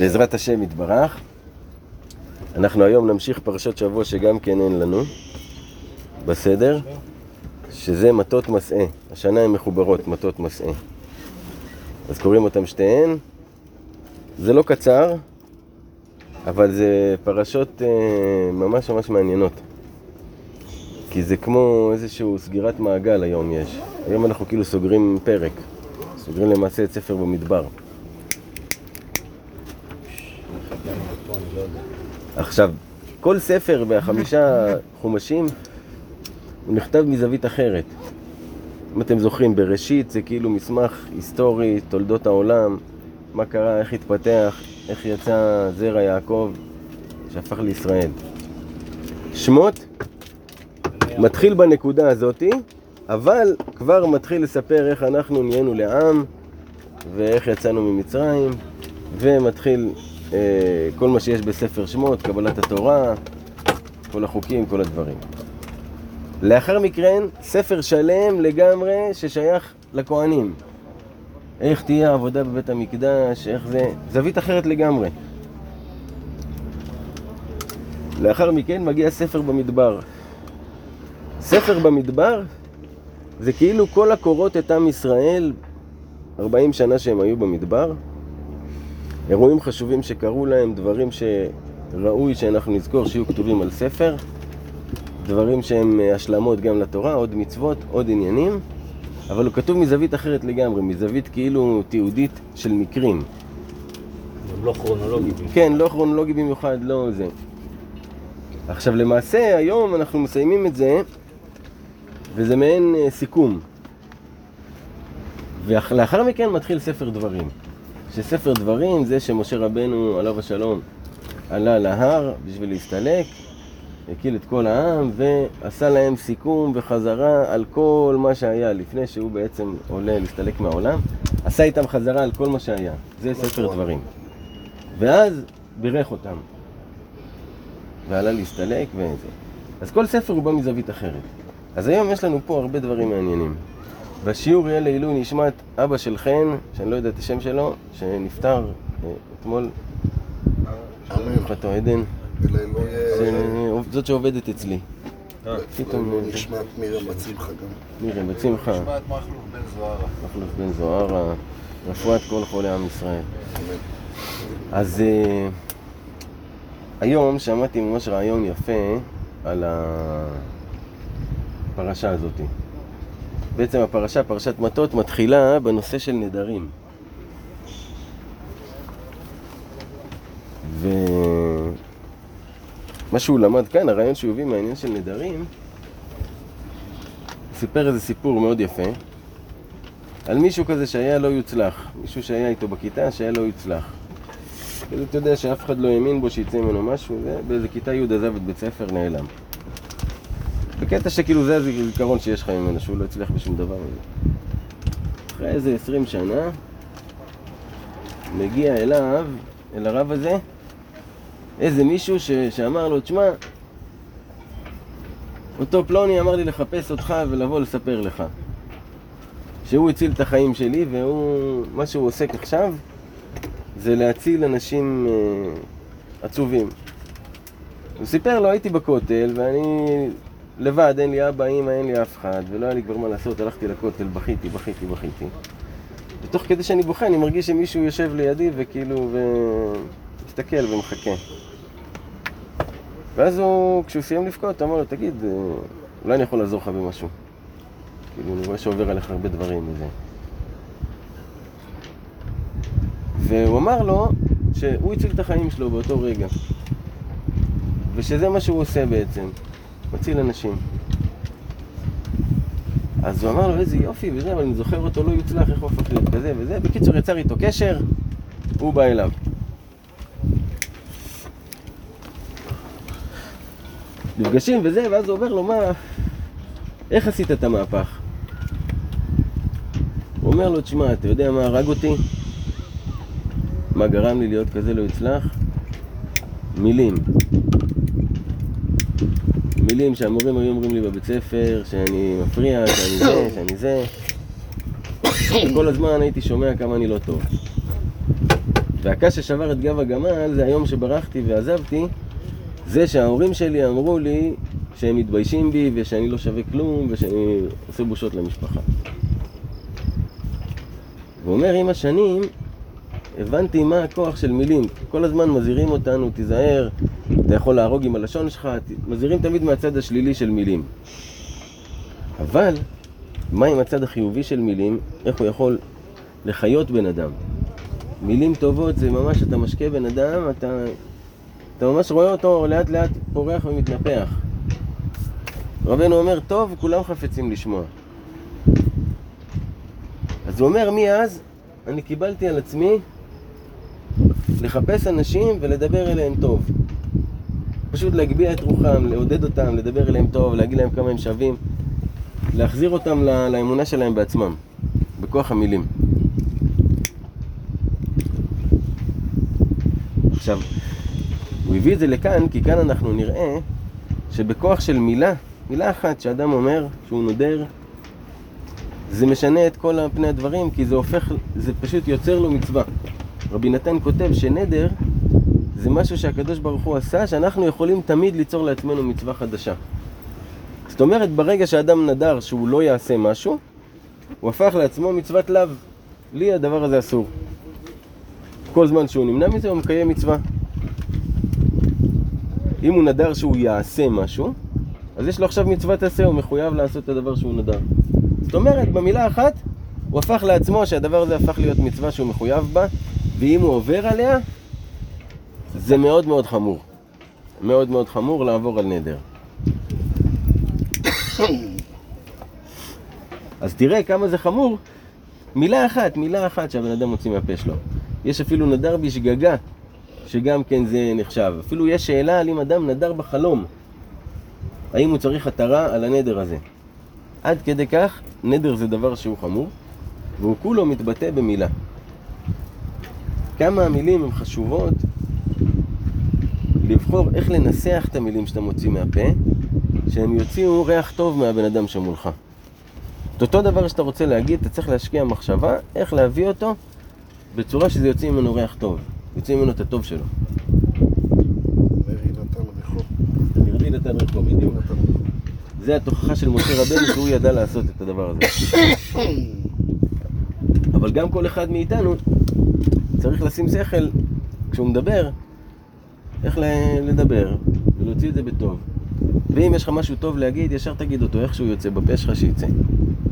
בעזרת השם יתברך. אנחנו היום נמשיך פרשת שבוע שגם כן אין לנו בסדר, שזה מטות מסעה. השנה הן מחוברות, מטות מסעה. אז קוראים אותם שתיהן. זה לא קצר, אבל זה פרשות אה, ממש ממש מעניינות. כי זה כמו איזושהי סגירת מעגל היום יש. היום אנחנו כאילו סוגרים פרק. סוגרים למעשה את ספר במדבר. עכשיו, כל ספר בחמישה חומשים הוא נכתב מזווית אחרת. אם אתם זוכרים, בראשית זה כאילו מסמך היסטורי, תולדות העולם, מה קרה, איך התפתח, איך יצא זרע יעקב שהפך לישראל. שמות מתחיל בנקודה הזאתי, אבל כבר מתחיל לספר איך אנחנו נהיינו לעם ואיך יצאנו ממצרים ומתחיל כל מה שיש בספר שמות, קבלת התורה, כל החוקים, כל הדברים. לאחר מכן, ספר שלם לגמרי ששייך לכהנים. איך תהיה העבודה בבית המקדש, איך זה... זווית אחרת לגמרי. לאחר מכן מגיע ספר במדבר. ספר במדבר זה כאילו כל הקורות את עם ישראל 40 שנה שהם היו במדבר. אירועים חשובים שקרו להם, דברים שראוי שאנחנו נזכור שיהיו כתובים על ספר, דברים שהם השלמות גם לתורה, עוד מצוות, עוד עניינים, אבל הוא כתוב מזווית אחרת לגמרי, מזווית כאילו תיעודית של מקרים. לא כרונולוגיים. כן, לא כרונולוגי במיוחד, לא זה. עכשיו למעשה היום אנחנו מסיימים את זה וזה מעין אה, סיכום. ולאחר מכן מתחיל ספר דברים. שספר דברים זה שמשה רבנו עליו השלום עלה להר בשביל להסתלק, הקיל את כל העם ועשה להם סיכום וחזרה על כל מה שהיה לפני שהוא בעצם עולה להסתלק מהעולם, עשה איתם חזרה על כל מה שהיה. זה ספר דברים. ואז בירך אותם. ועלה להסתלק וזה. אז כל ספר הוא בא מזווית אחרת. אז היום יש לנו פה הרבה דברים מעניינים. בשיעור יהיה לעילוי נשמת אבא של חן, שאני לא יודע את השם שלו, שנפטר אה, אתמול, מנוחתו עדן, זה- זאת שעובדת אצלי. פתאום אה, נשמעת מרים בצמחה גם. מירי בצמחה, נשמעת מכלוף בן זוהרה. מכלוף בן זוהרה, רפואת כל חולי עם ישראל. אז אה, היום שמעתי ממש רעיון יפה על הפרשה הזאת. בעצם הפרשה, פרשת מטות, מתחילה בנושא של נדרים. ומה שהוא למד כאן, הרעיון שהוא הביא מהעניין של נדרים, סיפר איזה סיפור מאוד יפה על מישהו כזה שהיה לא יוצלח, מישהו שהיה איתו בכיתה שהיה לא יוצלח. כאילו, אתה יודע שאף אחד לא האמין בו שיצא ממנו משהו, ובאיזה כיתה י' עזב את בית ספר, נעלם. בקטע שכאילו זה הזיכרון שיש לך ממנו, שהוא לא הצליח בשום דבר. אחרי איזה עשרים שנה, מגיע אליו, אל הרב הזה, איזה מישהו ש... שאמר לו, תשמע, אותו פלוני אמר לי לחפש אותך ולבוא לספר לך. שהוא הציל את החיים שלי, והוא, מה שהוא עוסק עכשיו, זה להציל אנשים אה, עצובים. הוא סיפר לו, הייתי בכותל, ואני לבד, אין לי אבא, אמא, אין לי אף אחד, ולא היה לי כבר מה לעשות, הלכתי לכותל, בכיתי, בכיתי, בכיתי. ותוך כדי שאני בוכה, אני מרגיש שמישהו יושב לידי וכאילו, ומסתכל ומחכה. ואז הוא, כשהוא סיים לבכות, אמר לו, תגיד, אה, אולי אני יכול לעזור לך במשהו. כאילו, אני רואה שעובר עליך הרבה דברים וזה. והוא אמר לו שהוא הציל את החיים שלו באותו רגע. ושזה מה שהוא עושה בעצם, מציל אנשים. אז הוא אמר לו איזה יופי וזה, אבל אני זוכר אותו לא יוצלח, איך הוא הפך להיות כזה וזה. בקיצור, יצר איתו קשר, הוא בא אליו. נפגשים וזה, ואז הוא אומר לו, מה, איך עשית את המהפך? הוא אומר לו, תשמע, אתה יודע מה הרג אותי? מה גרם לי להיות כזה לא יצלח? מילים. מילים שהמורים היו אומרים לי בבית ספר, שאני מפריע, שאני זה, שאני זה. וכל הזמן הייתי שומע כמה אני לא טוב. והקש ששבר את גב הגמל זה היום שברחתי ועזבתי, זה שההורים שלי אמרו לי שהם מתביישים בי ושאני לא שווה כלום ושאני עושה בושות למשפחה. הוא אומר, עם השנים הבנתי מה הכוח של מילים. כל הזמן מזהירים אותנו, תיזהר, אתה יכול להרוג עם הלשון שלך, מזהירים תמיד מהצד השלילי של מילים. אבל, מה עם הצד החיובי של מילים? איך הוא יכול לחיות בן אדם? מילים טובות זה ממש, אתה משקה בן אדם, אתה, אתה ממש רואה אותו לאט לאט פורח ומתנפח. רבנו אומר, טוב, כולם חפצים לשמוע. אז הוא אומר, מאז אני קיבלתי על עצמי לחפש אנשים ולדבר אליהם טוב. פשוט להגביה את רוחם, לעודד אותם, לדבר אליהם טוב, להגיד להם כמה הם שווים, להחזיר אותם לאמונה שלהם בעצמם, בכוח המילים. עכשיו, הוא הביא את זה לכאן, כי כאן אנחנו נראה שבכוח של מילה, מילה אחת שאדם אומר, שהוא נודר, זה משנה את כל פני הדברים, כי זה הופך, זה פשוט יוצר לו מצווה. רבי נתן כותב שנדר זה משהו שהקדוש ברוך הוא עשה, שאנחנו יכולים תמיד ליצור לעצמנו מצווה חדשה. זאת אומרת, ברגע שאדם נדר שהוא לא יעשה משהו, הוא הפך לעצמו מצוות לאו. לי הדבר הזה אסור. כל זמן שהוא נמנע מזה, הוא מקיים מצווה. אם הוא נדר שהוא יעשה משהו, אז יש לו עכשיו מצוות עשה, הוא מחויב לעשות את הדבר שהוא נדר. זאת אומרת, במילה אחת, הוא הפך לעצמו שהדבר הזה הפך להיות מצווה שהוא מחויב בה, ואם הוא עובר עליה, זה מאוד מאוד חמור. מאוד מאוד חמור לעבור על נדר. אז תראה כמה זה חמור. מילה אחת, מילה אחת שהבן אדם מוציא מהפה שלו. יש אפילו נדר בשגגה, שגם כן זה נחשב. אפילו יש שאלה על אם אדם נדר בחלום. האם הוא צריך התרה על הנדר הזה. עד כדי כך, נדר זה דבר שהוא חמור, והוא כולו מתבטא במילה. כמה המילים הן חשובות לבחור איך לנסח את המילים שאתה מוציא מהפה, שהם יוציאו ריח טוב מהבן אדם שמולך. את אותו דבר שאתה רוצה להגיד, אתה צריך להשקיע מחשבה איך להביא אותו בצורה שזה יוציא ממנו ריח טוב, יוציא ממנו את הטוב שלו. מרי נתן רחוב. ירדי נתן רחוב, בדיוק. זה התוכחה של משה רבנו שהוא ידע לעשות את הדבר הזה. אבל גם כל אחד מאיתנו צריך לשים שכל כשהוא מדבר, איך לדבר ולהוציא את זה בטוב. ואם יש לך משהו טוב להגיד, ישר תגיד אותו, איך שהוא יוצא בפה שלך שיצא,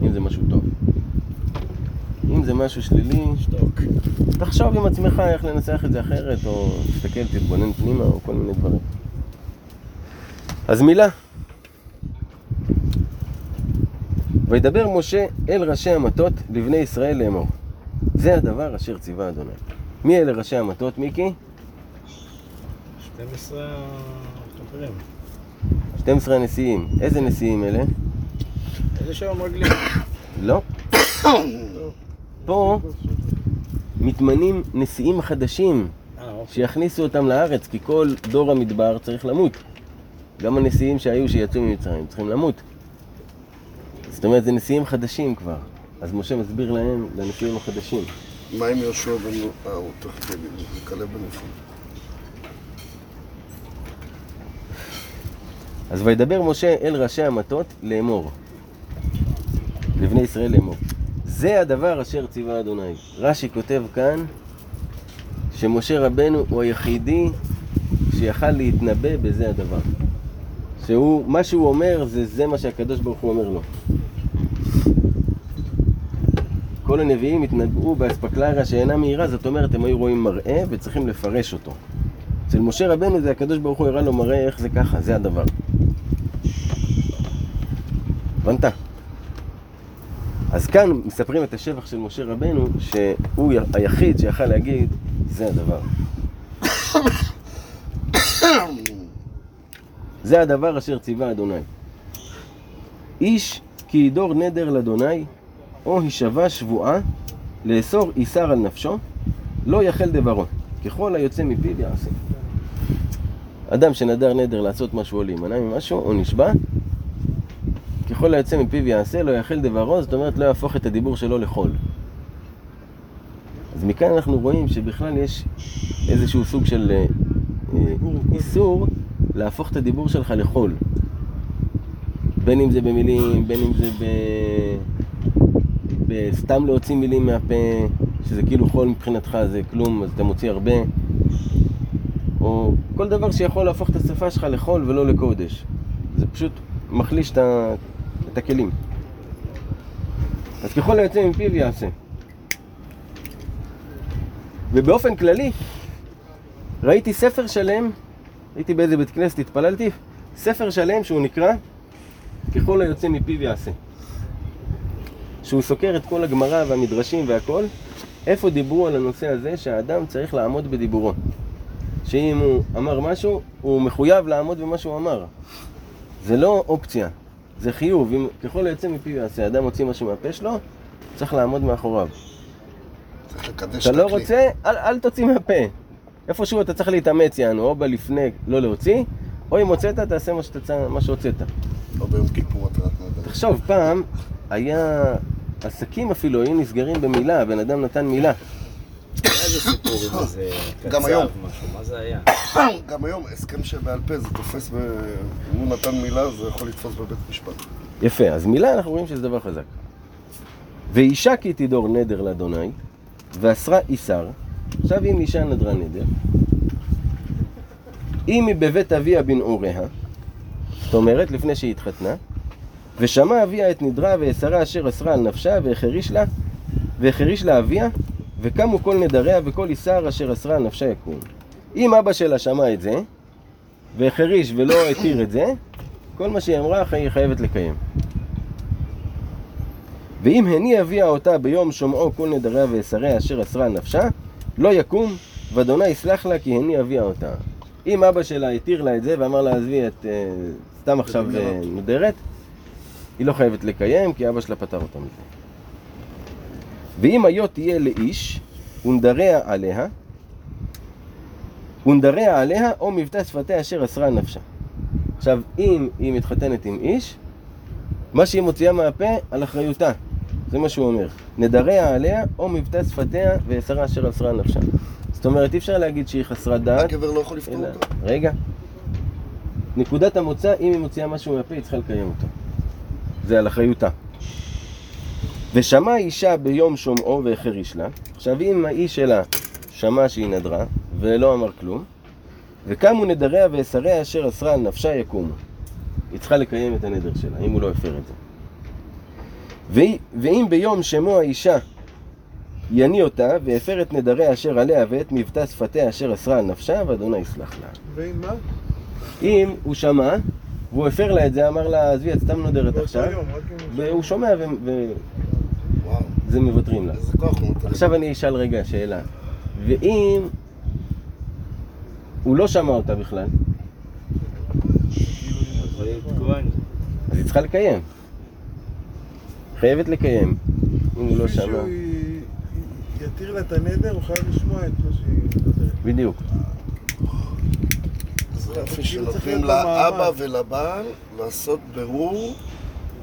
אם זה משהו טוב. אם זה משהו שלילי, שתוק. תחשוב עם עצמך איך לנסח את זה אחרת, או תסתכל, תתבונן פנימה, או כל מיני דברים. אז מילה. וידבר משה אל ראשי המטות לבני ישראל לאמור. זה הדבר אשר ציווה אדוני. מי אלה ראשי המטות, מיקי? 12 חברים. 12 הנשיאים. איזה נשיאים אלה? איזה שם רגלים? לא. פה מתמנים נשיאים חדשים אה, אוקיי. שיכניסו אותם לארץ, כי כל דור המדבר צריך למות. גם הנשיאים שהיו שיצאו ממצרים צריכים למות. זאת אומרת, זה נשיאים חדשים כבר. אז משה מסביר להם, לנשיאים החדשים. מה עם יהושע בן... אה, הוא תכף יגיד, זה כלב בן יפון. אז וידבר משה אל ראשי המטות לאמור. לבני ישראל לאמור. זה הדבר אשר ציווה אדוני. רש"י כותב כאן שמשה רבנו הוא היחידי שיכל להתנבא בזה הדבר. שהוא, מה שהוא אומר זה זה מה שהקדוש ברוך הוא אומר לו. כל הנביאים התנבאו באספקלריה שאינה מהירה, זאת אומרת הם היו רואים מראה וצריכים לפרש אותו. אצל משה רבנו זה הקדוש ברוך הוא הראה לו מראה איך זה ככה, זה הדבר. הבנת? אז כאן מספרים את השבח של משה רבנו, שהוא היחיד שיכל להגיד, זה הדבר. זה הדבר אשר ציווה אדוני. איש כי ידור נדר לאדוני, או הישבע שבועה, לאסור איסר על נפשו, לא יחל דברו. ככל היוצא מפיו יעשה. אדם שנדר נדר לעשות משהו או להימנע ממשהו, או נשבע, ככל היוצא מפיו יעשה, לא יחל דברו, זאת אומרת לא יהפוך את הדיבור שלו לחול. אז מכאן אנחנו רואים שבכלל יש איזשהו סוג של אה, אה, איסור להפוך את הדיבור שלך לחול. בין אם זה במילים, בין אם זה ב... בסתם להוציא מילים מהפה, שזה כאילו חול מבחינתך, זה כלום, אז אתה מוציא הרבה. או כל דבר שיכול להפוך את השפה שלך לחול ולא לקודש. זה פשוט מחליש את, ה... את הכלים. אז ככל היוצא מפיו יעשה. ובאופן כללי, ראיתי ספר שלם, הייתי באיזה בית כנסת, התפללתי, ספר שלם שהוא נקרא ככל היוצא מפיו יעשה. שהוא סוקר את כל הגמרא והמדרשים והכל, איפה דיברו על הנושא הזה שהאדם צריך לעמוד בדיבורו. שאם הוא אמר משהו, הוא מחויב לעמוד במה שהוא אמר. זה לא אופציה, זה חיוב. אם ככל היוצא מפיו יעשה, אדם מוציא משהו מהפה שלו, צריך לעמוד מאחוריו. צריך לקדש את אתה הכלי. לא רוצה, אל, אל תוציא מהפה. איפשהו אתה צריך להתאמץ, יענו, או בלפני לא להוציא, או אם הוצאת, תעשה מה, שתצא, מה שהוצאת. או ביום כיפור התרת נדר. תחשוב, פעם היה... עסקים אפילו היו נסגרים במילה, הבן אדם נתן מילה. היה איזה סיפור עם איזה גם קצב, היום. משהו, מה זה היה? גם היום הסכם שבעל פה זה תופס. אם הוא נתן מילה זה יכול לתפוס בבית משפט. יפה, אז מילה אנחנו רואים שזה דבר חזק. ואישה כי תדור נדר לאדוני, ואסרה איסר. עכשיו אם אישה נדרה נדר, אם היא בבית אביה בנעוריה, זאת אומרת לפני שהיא התחתנה, ושמע אביה את נדרה ואסרה אשר אסרה על נפשה, והחריש לה, והחריש לה אביה, וקמו כל נדריה וכל איסר אשר אסרה על נפשה יקום. אם אבא שלה שמע את זה, והחריש ולא התיר את זה, כל מה שהיא אמרה היא חייבת לקיים. ואם הניע אביה אותה ביום שומעו כל נדריה ואסריה אשר אסרה על נפשה, לא יקום, ואדוני יסלח לה כי הניע אביה אותה. אם אבא שלה התיר לה את זה ואמר לה עזבי את אה, סתם עכשיו אה, נודרת, היא לא חייבת לקיים כי אבא שלה פטר אותה מזה. ואם היו תהיה לאיש, ונדריה עליה, ונדריה עליה או מבטא שפתיה אשר אסרה נפשה. עכשיו, אם היא מתחתנת עם איש, מה שהיא מוציאה מהפה, על אחריותה. זה מה שהוא אומר. נדריה עליה, או מבטא שפתיה, ואסרה אשר אסרה נפשה. זאת אומרת, אי אפשר להגיד שהיא חסרת דעת. הגבר לא יכול לפתור אלא... אותה. רגע. נקודת המוצא, אם היא מוציאה משהו מהפה, היא צריכה לקיים אותו. זה על אחריותה. ושמע אישה ביום שומעו והחריש לה. עכשיו, אם האיש שלה שמע שהיא נדרה, ולא אמר כלום, וקמו נדריה ואסריה אשר אסרה על נפשה יקומו. היא צריכה לקיים את הנדר שלה, אם הוא לא הפר את זה. ואם ביום שמוע אישה יניא אותה, והפר את נדריה אשר עליה ואת מבטא שפתיה אשר אסרה על נפשה, ואדוני יסלח לה. ועם מה? אם הוא שמע, והוא הפר לה את זה, אמר לה, עזבי, את סתם נודרת עכשיו. והוא שומע וזה מוותרים לה. עכשיו אני אשאל רגע שאלה. ואם הוא לא שמע אותה בכלל. אז היא צריכה לקיים. חייבת לקיים. אם הוא לא בשביל שמע. שהוא י- יתיר לה את הנדר, הוא חייב לשמוע את מה שהיא. בדיוק. יופי שנותנים. לאבא ולבעל לעשות ברור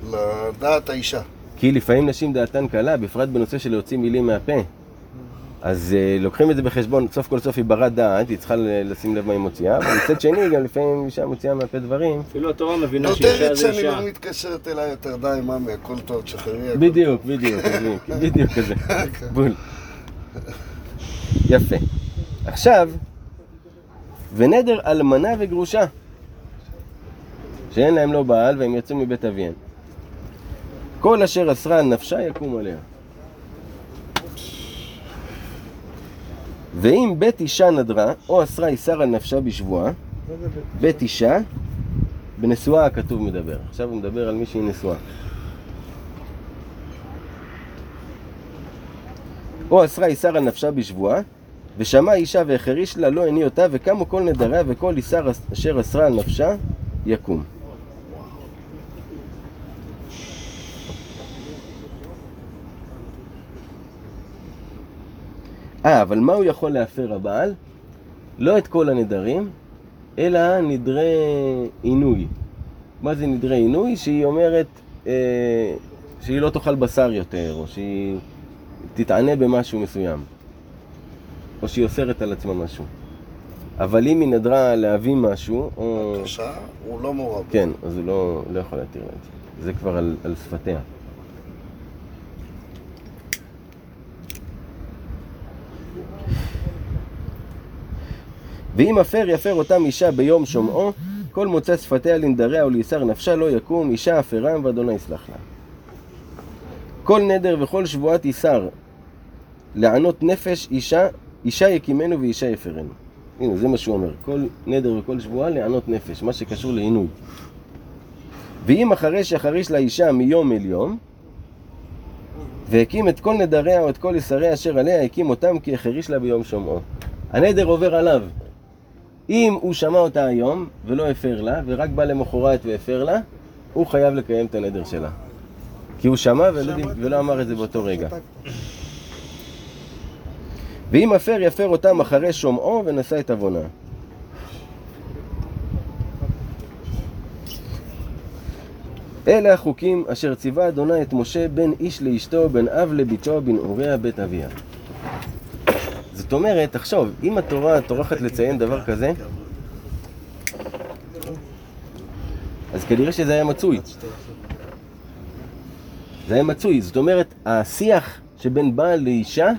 לדעת האישה. כי לפעמים נשים דעתן קלה, בפרט בנושא של להוציא מילים מהפה. אז uh, לוקחים את זה בחשבון, סוף כל סוף היא ברת דעת, היא צריכה לשים לב מה היא מוציאה, אבל מצד שני, גם לפעמים אישה מוציאה מהפה דברים. אפילו התורה מבינה שאישה נותנת זה שאני אישה. לא מתקשרת אליי יותר, די, ממי, הכל טוב, תשחררי. הכל בדיוק, בדיוק, בדיוק, בדיוק כזה. בול. יפה. עכשיו, ונדר אלמנה וגרושה, שאין להם לא בעל והם יוצאים מבית אביהם. כל אשר אסרה על נפשה יקום עליה. ואם בית אישה נדרה, או אסרה איסר על נפשה בשבועה? בית אישה, בנשואה הכתוב מדבר. עכשיו הוא מדבר על מי שהיא נשואה. או אסרה איסר על נפשה בשבועה, ושמע אישה והחריש לה לא הניע אותה, וקמו כל נדריה וכל איסר אשר אסרה על נפשה, יקום. אה, אבל מה הוא יכול להפר הבעל? לא את כל הנדרים, אלא נדרי עינוי. מה זה נדרי עינוי? שהיא אומרת אה, שהיא לא תאכל בשר יותר, או שהיא תתענה במשהו מסוים. או שהיא אוסרת על עצמה משהו. אבל אם היא נדרה להביא משהו, או... בבקשה, הוא לא מעורב. כן, אז הוא לא, לא יכול להתיר לה את זה. זה כבר על, על שפתיה. ואם הפר יפר אותם אישה ביום שומעו, כל מוצא שפתיה לנדריה ולייסר נפשה לא יקום, אישה הפרם ואדוני יסלח לה. כל נדר וכל שבועת איסר לענות נפש אישה, אישה יקימנו ואישה יפרנו. הנה, זה מה שהוא אומר. כל נדר וכל שבועה לענות נפש, מה שקשור לעינוי. ואם החרש יחריש לאישה מיום אל יום, והקים את כל נדריה או את כל ישריה אשר עליה, הקים אותם כי החריש לה ביום שומעו. הנדר עובר עליו. אם הוא שמע אותה היום ולא הפר לה, ורק בא למחרת והפר לה, הוא חייב לקיים את הנדר שלה. כי הוא שמע ולא, ולא אמר את זה באותו רגע. ואם הפר יפר אותם אחרי שומעו ונשא את עוונה. אלה החוקים אשר ציווה אדוני את משה בין איש לאשתו, בין אב לביתו, בין אוריה בית אביה. זאת אומרת, תחשוב, אם התורה טורחת לציין דבר כזה, אז כנראה שזה היה מצוי. זה היה מצוי, זאת אומרת, השיח שבין בעל לאישה,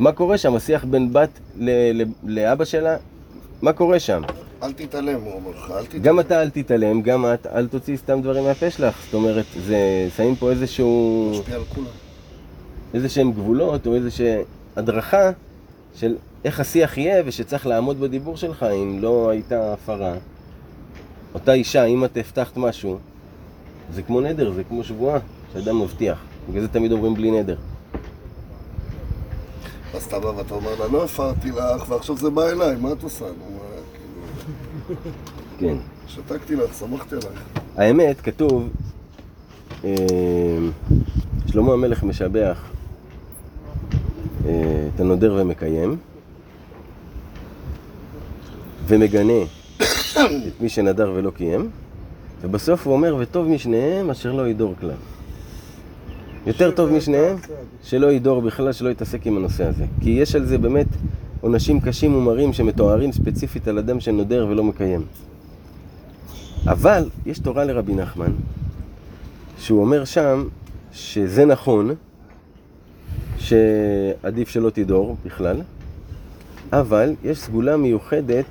מה קורה שם? השיח בין בת ל- ל- לאבא שלה, מה קורה שם? אל תתעלם, הוא אומר לך, אל תתעלם. גם אתה אל תתעלם, גם את אל תוציא סתם דברים מהפה שלך. זאת אומרת, זה, שמים פה איזשהו, משפיע על כולם. איזה שהם גבולות או איזושהי הדרכה של איך השיח יהיה ושצריך לעמוד בדיבור שלך אם לא הייתה הפרה. אותה אישה, אם את הבטחת משהו, זה כמו נדר, זה כמו שבועה שאדם מבטיח. בגלל זה תמיד אומרים בלי נדר. אז אתה בא ואתה אומר לה, לא הפרתי לך, ועכשיו זה בא אליי, מה את עושה? נו, כאילו, כן. שתקתי לך, שמחתי עלייך. האמת, כתוב, אה, שלמה המלך משבח אה, את הנודר ומקיים, ומגנה את מי שנדר ולא קיים, ובסוף הוא אומר, וטוב משניהם אשר לא ידור כלל. יותר טוב משניהם שלא ידור בכלל, שלא יתעסק עם הנושא הזה. כי יש על זה באמת עונשים קשים ומרים שמתוארים ספציפית על אדם שנודר ולא מקיים. אבל יש תורה לרבי נחמן, שהוא אומר שם שזה נכון, שעדיף שלא תדור בכלל, אבל יש סגולה מיוחדת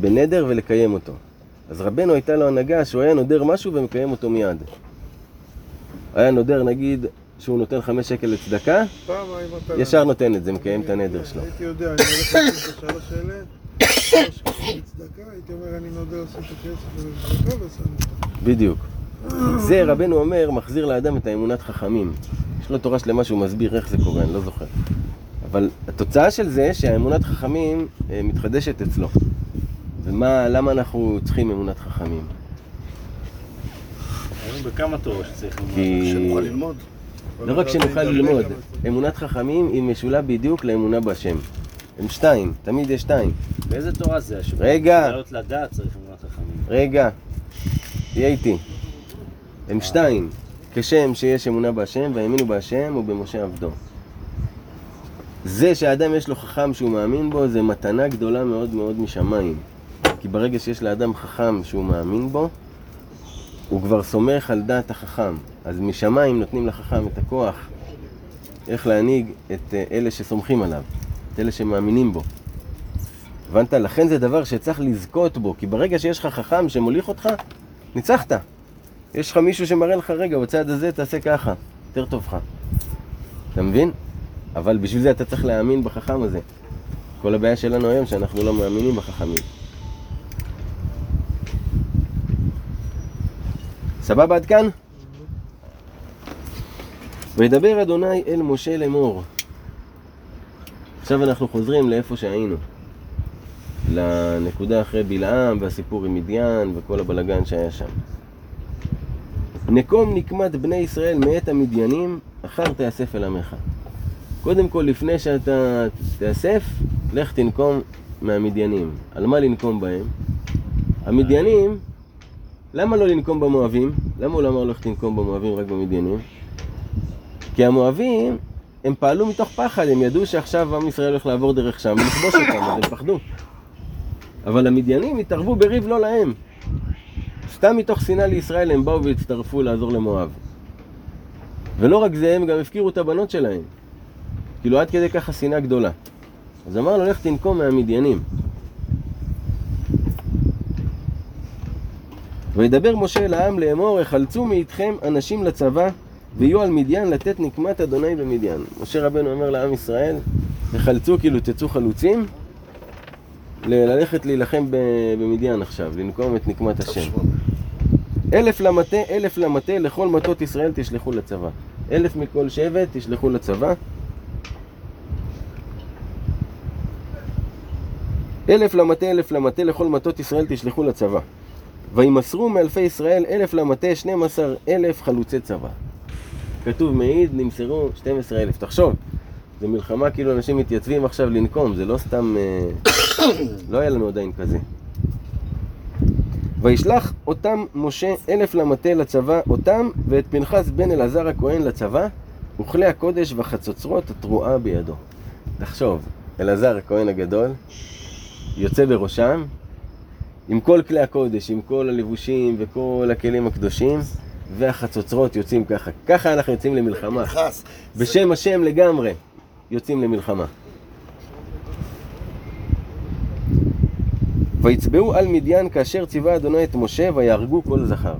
בנדר ולקיים אותו. אז רבנו הייתה לו הנהגה שהוא היה נודר משהו ומקיים אותו מיד. היה נודר נגיד שהוא נותן חמש שקל לצדקה. ישר נותן את זה, מקיים את הנדר שלו. הייתי יודע, אני הולך לשים את השלוש האלה, שלוש כסף לצדקה, הייתי אומר, אני נודה לשים את הכסף לצדקה ושם. בדיוק. זה רבנו אומר, מחזיר לאדם את האמונת חכמים. יש לו תורה שלמה שהוא מסביר איך זה קורה, אני לא זוכר. אבל התוצאה של זה שהאמונת חכמים אה, מתחדשת אצלו. ומה, למה אנחנו צריכים אמונת חכמים? בכמה תורות שצריך ללמוד. כי... שנוכל ללמוד. לא רק שנוכל ללמוד, אמונת חכמים היא משולה בדיוק לאמונה בהשם. הם שתיים, תמיד יש שתיים. באיזה תורה זה? השבוע? רגע. לעלות לדעת צריך אמונת חכמים. רגע, תהיה איתי. הם שתיים, כשם שיש אמונה בהשם, והאמינו בהשם ובמשה עבדו. זה שהאדם יש לו חכם שהוא מאמין בו, זה מתנה גדולה מאוד מאוד משמיים. כי ברגע שיש לאדם חכם שהוא מאמין בו, הוא כבר סומך על דעת החכם. אז משמיים נותנים לחכם את הכוח איך להנהיג את אה, אלה שסומכים עליו, את אלה שמאמינים בו. הבנת? לכן זה דבר שצריך לזכות בו, כי ברגע שיש לך חכם שמוליך אותך, ניצחת. יש לך מישהו שמראה לך, רגע, בצד הזה תעשה ככה, יותר טוב לך. אתה מבין? אבל בשביל זה אתה צריך להאמין בחכם הזה. כל הבעיה שלנו היום שאנחנו לא מאמינים בחכמים. סבבה עד כאן? וידבר אדוני אל משה לאמור. עכשיו אנחנו חוזרים לאיפה שהיינו. לנקודה אחרי בלעם והסיפור עם מדיין וכל הבלגן שהיה שם. נקום נקמת בני ישראל מאת המדיינים, אחר תאסף אל עמך. קודם כל, לפני שאתה תאסף, לך תנקום מהמדיינים. על מה לנקום בהם? המדיינים, למה לא לנקום במואבים? למה הוא לא אמר לך תנקום במואבים רק במדיינים? כי המואבים הם פעלו מתוך פחד, הם ידעו שעכשיו עם ישראל הולך לעבור דרך שם ולכבוש אותם, אז הם פחדו. אבל המדיינים התערבו בריב לא להם. סתם מתוך שנאה לישראל הם באו והצטרפו לעזור למואב. ולא רק זה, הם גם הפקירו את הבנות שלהם. כאילו עד כדי ככה שנאה גדולה. אז אמר לו, לך תנקום מהמדיינים. וידבר משה אל העם לאמור, החלצו מאיתכם אנשים לצבא, ויהיו על מדיין לתת נקמת אדוני במדיין. משה רבנו אומר לעם ישראל, תחלצו כאילו תצאו חלוצים, ללכת להילחם במדיין עכשיו, לנקום את נקמת השם. אלף למטה, אלף למטה, לכל מטות ישראל תשלחו לצבא. אלף מכל שבט תשלחו לצבא. אלף למטה, אלף למטה, לכל מטות ישראל תשלחו לצבא. וימסרו מאלפי ישראל אלף למטה, 12 אלף חלוצי צבא. כתוב מעיד, נמסרו 12 אלף. תחשוב, זו מלחמה כאילו אנשים מתייצבים עכשיו לנקום, זה לא סתם... אה, לא היה לנו עדיין כזה. וישלח אותם משה אלף למטה לצבא, אותם ואת פנחס בן אלעזר הכהן לצבא, וכלי הקודש והחצוצרות התרועה בידו. תחשוב, אלעזר הכהן הגדול, יוצא בראשם, עם כל כלי הקודש, עם כל הלבושים וכל הכלים הקדושים, והחצוצרות יוצאים ככה. ככה אנחנו יוצאים למלחמה. בשם השם לגמרי יוצאים למלחמה. ויצבעו על מדיין כאשר ציווה אדוני את משה ויהרגו כל זכר.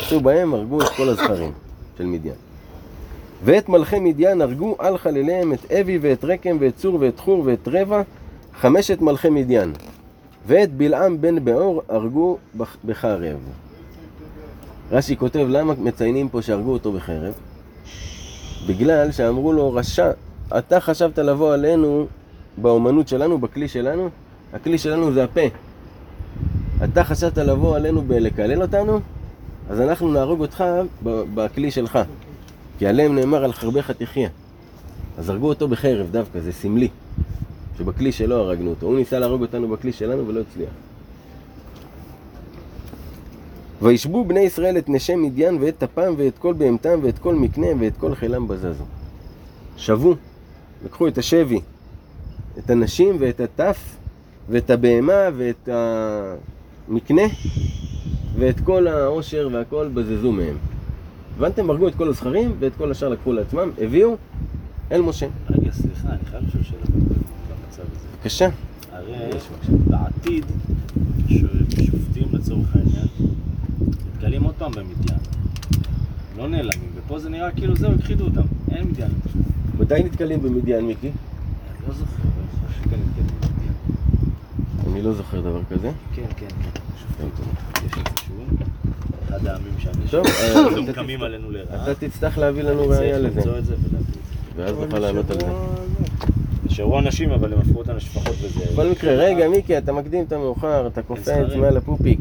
עשו בהם, הרגו את כל הזכרים של מדיין. ואת מלכי מדיין הרגו על חלליהם את אבי ואת רקם ואת צור ואת חור ואת רבע, חמשת מלכי מדיין. ואת בלעם בן באור הרגו בח- בחרב. רש"י כותב למה מציינים פה שהרגו אותו בחרב? בגלל שאמרו לו, רשע, אתה חשבת לבוא עלינו באומנות שלנו, בכלי שלנו? הכלי שלנו זה הפה. אתה חשבת לבוא עלינו בלקלל אותנו? אז אנחנו נהרוג אותך בכלי שלך. כי עליהם נאמר על חרבך תחיה. אז הרגו אותו בחרב דווקא, זה סמלי. שבכלי שלו הרגנו אותו. הוא ניסה להרוג אותנו בכלי שלנו ולא הצליח. וישבו בני ישראל את נשי מדיין ואת טפם ואת כל בהמתם ואת כל מקנה ואת כל חילם בזזו. שבו, לקחו את השבי, את הנשים ואת הטף ואת הבהמה ואת המקנה ואת כל העושר והכל בזזו מהם. הבנתם? הרגו את כל הזכרים ואת כל השאר לקחו לעצמם, הביאו אל משה. רגע, סליחה, אני חייב לשאול שאלה במצב הזה. בבקשה. הרי בעתיד, שופטים לצורך העניין, נתקלים עוד פעם במדיין. לא נעלמים, ופה זה נראה כאילו זהו, הכחידו אותם, אין מדיין. מתי נתקלים במדיין, מיקי? אני לא זוכר, אבל אני חושב שכן נתקלים במדיין. אני לא זוכר דבר כזה. כן, כן, כן. שופטים יש איפשהו, אחד העמים שם, אה, קמים עלינו לרעה. אתה תצטרך להביא לנו ראייה לזה. ואז נוכל לענות על זה. נשארו אנשים, אבל הם הפכו אותם לשפחות וזה... בכל מקרה, רגע, מיקי, אתה מקדים את המאוחר, אתה קופץ זכרים. מעל הפופיק.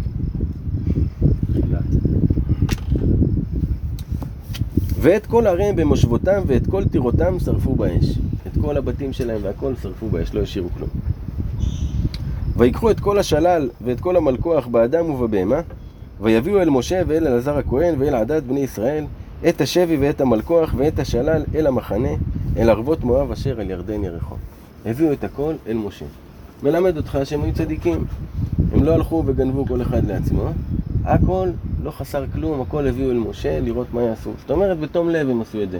ואת כל עריהם במושבותם ואת כל טירותם שרפו באש. את כל הבתים שלהם והכל שרפו באש, לא השאירו כלום. ויקחו את כל השלל ואת כל המלכוח באדם ובבהמה, ויביאו אל משה ואל אלעזר הכהן ואל עדת בני ישראל את השבי ואת המלכוח ואת השלל אל המחנה, אל ערבות מואב אשר אל ירדן ירחו. הביאו את הכל אל משה. מלמד אותך שהם היו צדיקים. הם לא הלכו וגנבו כל אחד לעצמו, הכל לא חסר כלום, הכל הביאו אל משה לראות מה יעשו. זאת אומרת, בתום לב הם עשו את זה.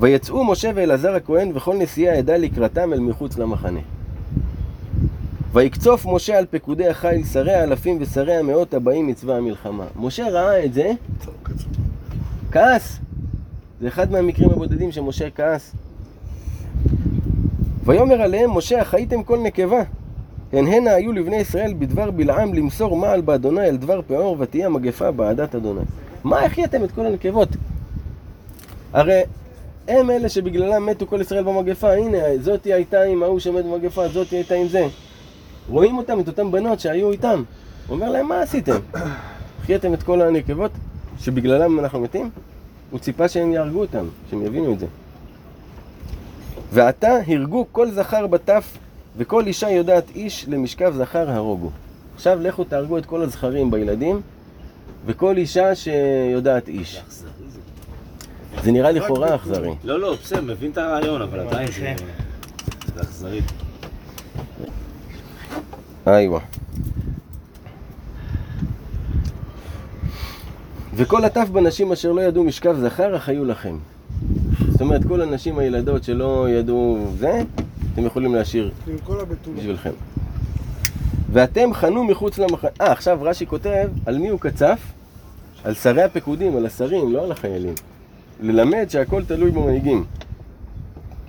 ויצאו משה ואלעזר הכהן וכל נשיאי העדה לקראתם אל מחוץ למחנה. ויקצוף משה על פקודי החיל שרי האלפים ושרי המאות הבאים מצבא המלחמה. משה ראה את זה. כעס. זה אחד מהמקרים הבודדים שמשה כעס. ויאמר עליהם משה, החייתם כל נקבה. הן הנה היו לבני ישראל בדבר בלעם למסור מעל באדוני על דבר פאור ותהיה מגפה בעדת אדוני. מה החייתם את כל הנקבות? הרי הם אלה שבגללם מתו כל ישראל במגפה, הנה, זאתי הייתה עם ההוא שמת במגפה, זאתי הייתה עם זה. רואים אותם, את אותם בנות שהיו איתם. אומר להם, מה עשיתם? החייתם את כל הנקבות שבגללם אנחנו מתים? הוא ציפה שהם יהרגו אותם, שהם יבינו את זה. ועתה הרגו כל זכר בטף וכל אישה יודעת איש למשכב זכר הרוגו. עכשיו לכו תהרגו את כל הזכרים בילדים וכל אישה שיודעת איש. זה נראה לכאורה. אכזרי. לא, לא, בסדר, מבין את הרעיון, אבל עדיין. זה אכזרי. איווה. וכל הטף בנשים אשר לא ידעו משכב זכר, אך היו לכם. זאת אומרת, כל הנשים הילדות שלא ידעו זה, אתם יכולים להשאיר. בשבילכם. ואתם חנו מחוץ למחנה. אה, עכשיו רש"י כותב, על מי הוא קצף? על שרי הפקודים, על השרים, לא על החיילים. ללמד שהכל תלוי במנהיגים.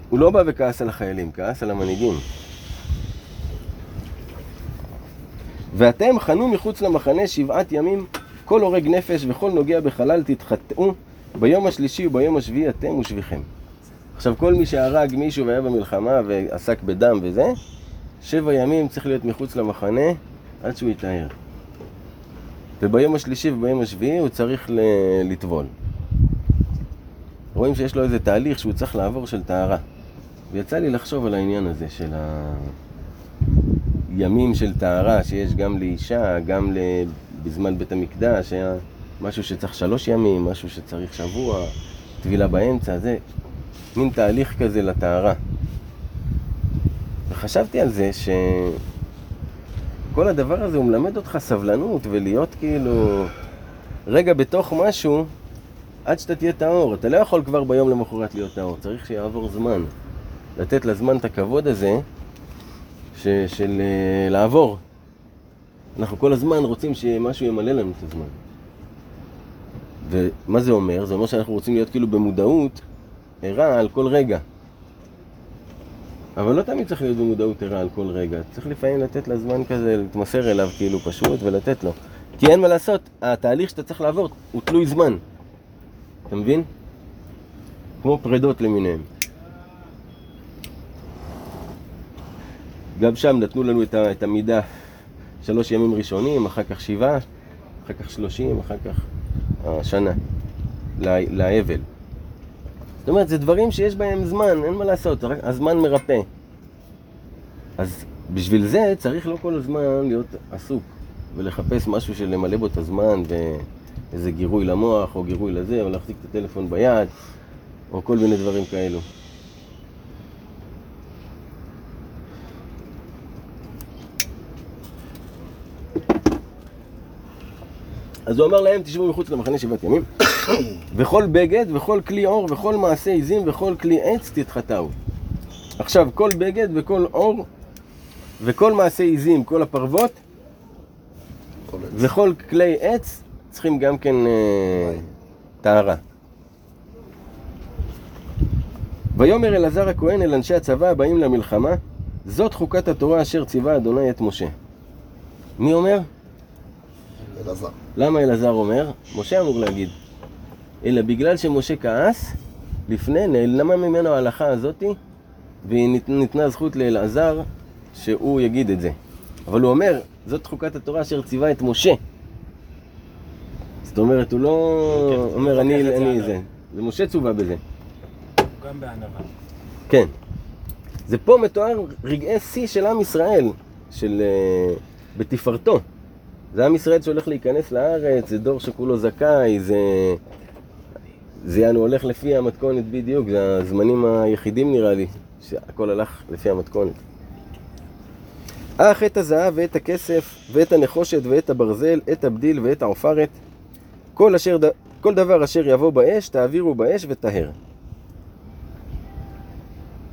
הוא לא בא וכעס על החיילים, כעס על המנהיגים. ואתם חנו מחוץ למחנה שבעת ימים, כל הורג נפש וכל נוגע בחלל תתחטאו, ביום השלישי וביום השביעי אתם ושביכם. עכשיו כל מי שהרג מישהו והיה במלחמה ועסק בדם וזה, שבע ימים צריך להיות מחוץ למחנה עד שהוא יטהר. וביום השלישי וביום השביעי הוא צריך ל- לטבול. רואים שיש לו איזה תהליך שהוא צריך לעבור של טהרה. ויצא לי לחשוב על העניין הזה של הימים של טהרה, שיש גם לאישה, גם. בזמן בית המקדש, היה משהו שצריך שלוש ימים, משהו שצריך שבוע, טבילה באמצע, זה מין תהליך כזה לטהרה. וחשבתי על זה שכל הדבר הזה הוא מלמד אותך סבלנות ולהיות כאילו רגע בתוך משהו עד שאתה תהיה טהור. אתה לא יכול כבר ביום למחרת להיות טהור, צריך שיעבור זמן. לתת לזמן את הכבוד הזה ש, של אה, לעבור. אנחנו כל הזמן רוצים שמשהו ימלא לנו את הזמן. ומה זה אומר? זה אומר שאנחנו רוצים להיות כאילו במודעות ערה על כל רגע. אבל לא תמיד צריך להיות במודעות ערה על כל רגע. צריך לפעמים לתת לזמן כזה, להתמסר אליו כאילו פשוט ולתת לו. כי אין מה לעשות, התהליך שאתה צריך לעבור הוא תלוי זמן. אתה מבין? כמו פרדות למיניהם. גם שם נתנו לנו את, את המידה שלוש ימים ראשונים, אחר כך שבעה, אחר כך שלושים, אחר כך השנה, לאבל. זאת אומרת, זה דברים שיש בהם זמן, אין מה לעשות, הזמן מרפא. אז בשביל זה צריך לא כל הזמן להיות עסוק ולחפש משהו של למלא בו את הזמן ואיזה גירוי למוח או גירוי לזה, או להחזיק את הטלפון ביד, או כל מיני דברים כאלו. אז הוא אמר להם, תשבו מחוץ למחנה שבעת ימים, וכל בגד, וכל כלי עור, וכל מעשה עזים, וכל כלי עץ תתחטאו. עכשיו, כל בגד, וכל עור, וכל מעשה עזים, כל הפרוות. וכל כלי עץ, צריכים גם כן אה, טהרה. ויאמר אלעזר הכהן אל אנשי הצבא הבאים למלחמה, זאת חוקת התורה אשר ציווה אדוני את משה. מי אומר? אלעזר. למה אלעזר אומר? משה אמור להגיד. אלא בגלל שמשה כעס, לפני נעלמה ממנו ההלכה הזאתי, וניתנה זכות לאלעזר שהוא יגיד את זה. אבל הוא אומר, זאת חוקת התורה אשר ציווה את משה. זאת אומרת, הוא לא כן, אומר, אני, לוקח את זה אני עליו." זה. זה משה צווה בזה. גם בענווה. כן. זה פה מתואר רגעי שיא של עם ישראל, של... אה, בתפארתו. זה עם ישראל שהולך להיכנס לארץ, זה דור שכולו זכאי, זה... זה יענו הולך לפי המתכונת בדיוק, זה הזמנים היחידים נראה לי, שהכל הלך לפי המתכונת. אך את הזהב ואת הכסף ואת הנחושת ואת הברזל, את הבדיל ואת העופרת, כל, אשר, כל דבר אשר יבוא באש, תעבירו באש וטהר.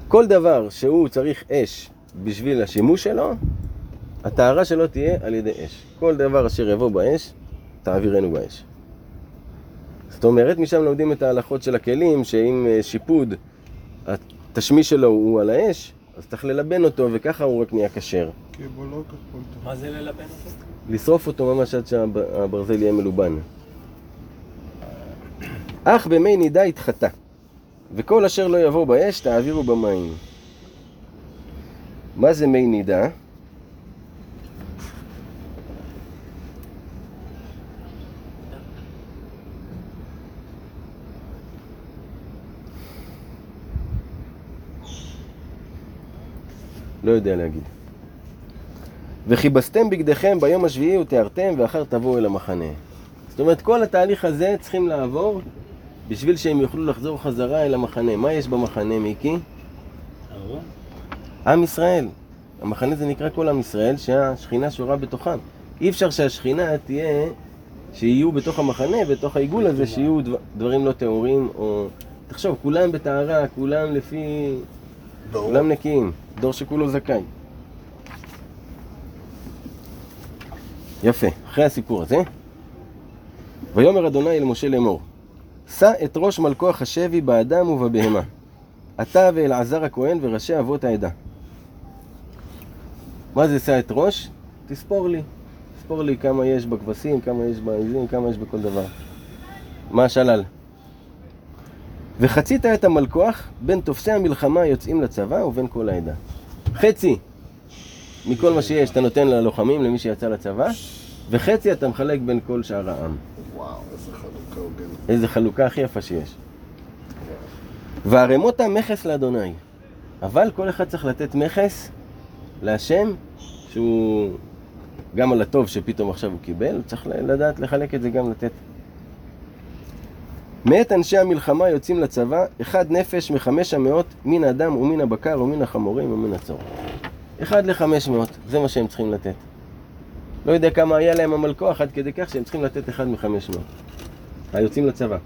כל דבר שהוא צריך אש בשביל השימוש שלו, הטהרה שלו תהיה על ידי אש. כל דבר אשר יבוא באש, תעבירנו באש. זאת אומרת, משם לומדים את ההלכות של הכלים, שאם אה, שיפוד, התשמיש שלו הוא על האש, אז צריך ללבן אותו, וככה הוא רק נהיה כשר. לא. מה זה ללבן אותו? לשרוף אותו ממש עד שהברזל יהיה מלובן. אך במי נידה יתחטא, וכל אשר לא יבוא באש תעבירו במים. מה זה מי נידה? לא יודע להגיד. וכיבסתם בגדיכם ביום השביעי ותיארתם ואחר תבואו אל המחנה. זאת אומרת, כל התהליך הזה צריכים לעבור בשביל שהם יוכלו לחזור חזרה אל המחנה. מה יש במחנה, מיקי? עם ישראל. המחנה זה נקרא כל עם ישראל, שהשכינה שורה בתוכם. אי אפשר שהשכינה תהיה, שיהיו בתוך המחנה, בתוך העיגול הזה, שיהיו דבר, דברים לא טהורים, או... תחשוב, כולם בטהרה, כולם לפי... כולם נקיים, דור שכולו זכאי. יפה, אחרי הסיפור הזה. ויאמר אדוני אל משה לאמור, שא את ראש מלכוח השבי באדם ובבהמה, אתה ואלעזר הכהן וראשי אבות העדה. מה זה שא את ראש? תספור לי. תספור לי כמה יש בכבשים, כמה יש בעזים, כמה יש בכל דבר. מה השלל? וחצית את המלכוח בין תופסי המלחמה היוצאים לצבא ובין כל העדה. חצי מכל מה שיש אתה נותן ללוחמים, למי שיצא לצבא, וחצי אתה מחלק בין כל שאר העם. וואו, איזה חלוקה הוגנת. איזה חלוקה הכי יפה שיש. וערמות מכס לאדוני. אבל כל אחד צריך לתת מכס להשם, שהוא גם על הטוב שפתאום עכשיו הוא קיבל, הוא צריך לדעת לחלק את זה גם לתת. מאת אנשי המלחמה יוצאים לצבא, אחד נפש מחמש המאות, מן האדם ומן הבקר ומן החמורים ומן הצור. אחד לחמש מאות, זה מה שהם צריכים לתת. לא יודע כמה היה להם המלכוח עד כדי כך שהם צריכים לתת אחד מחמש מאות. היוצאים לצבא.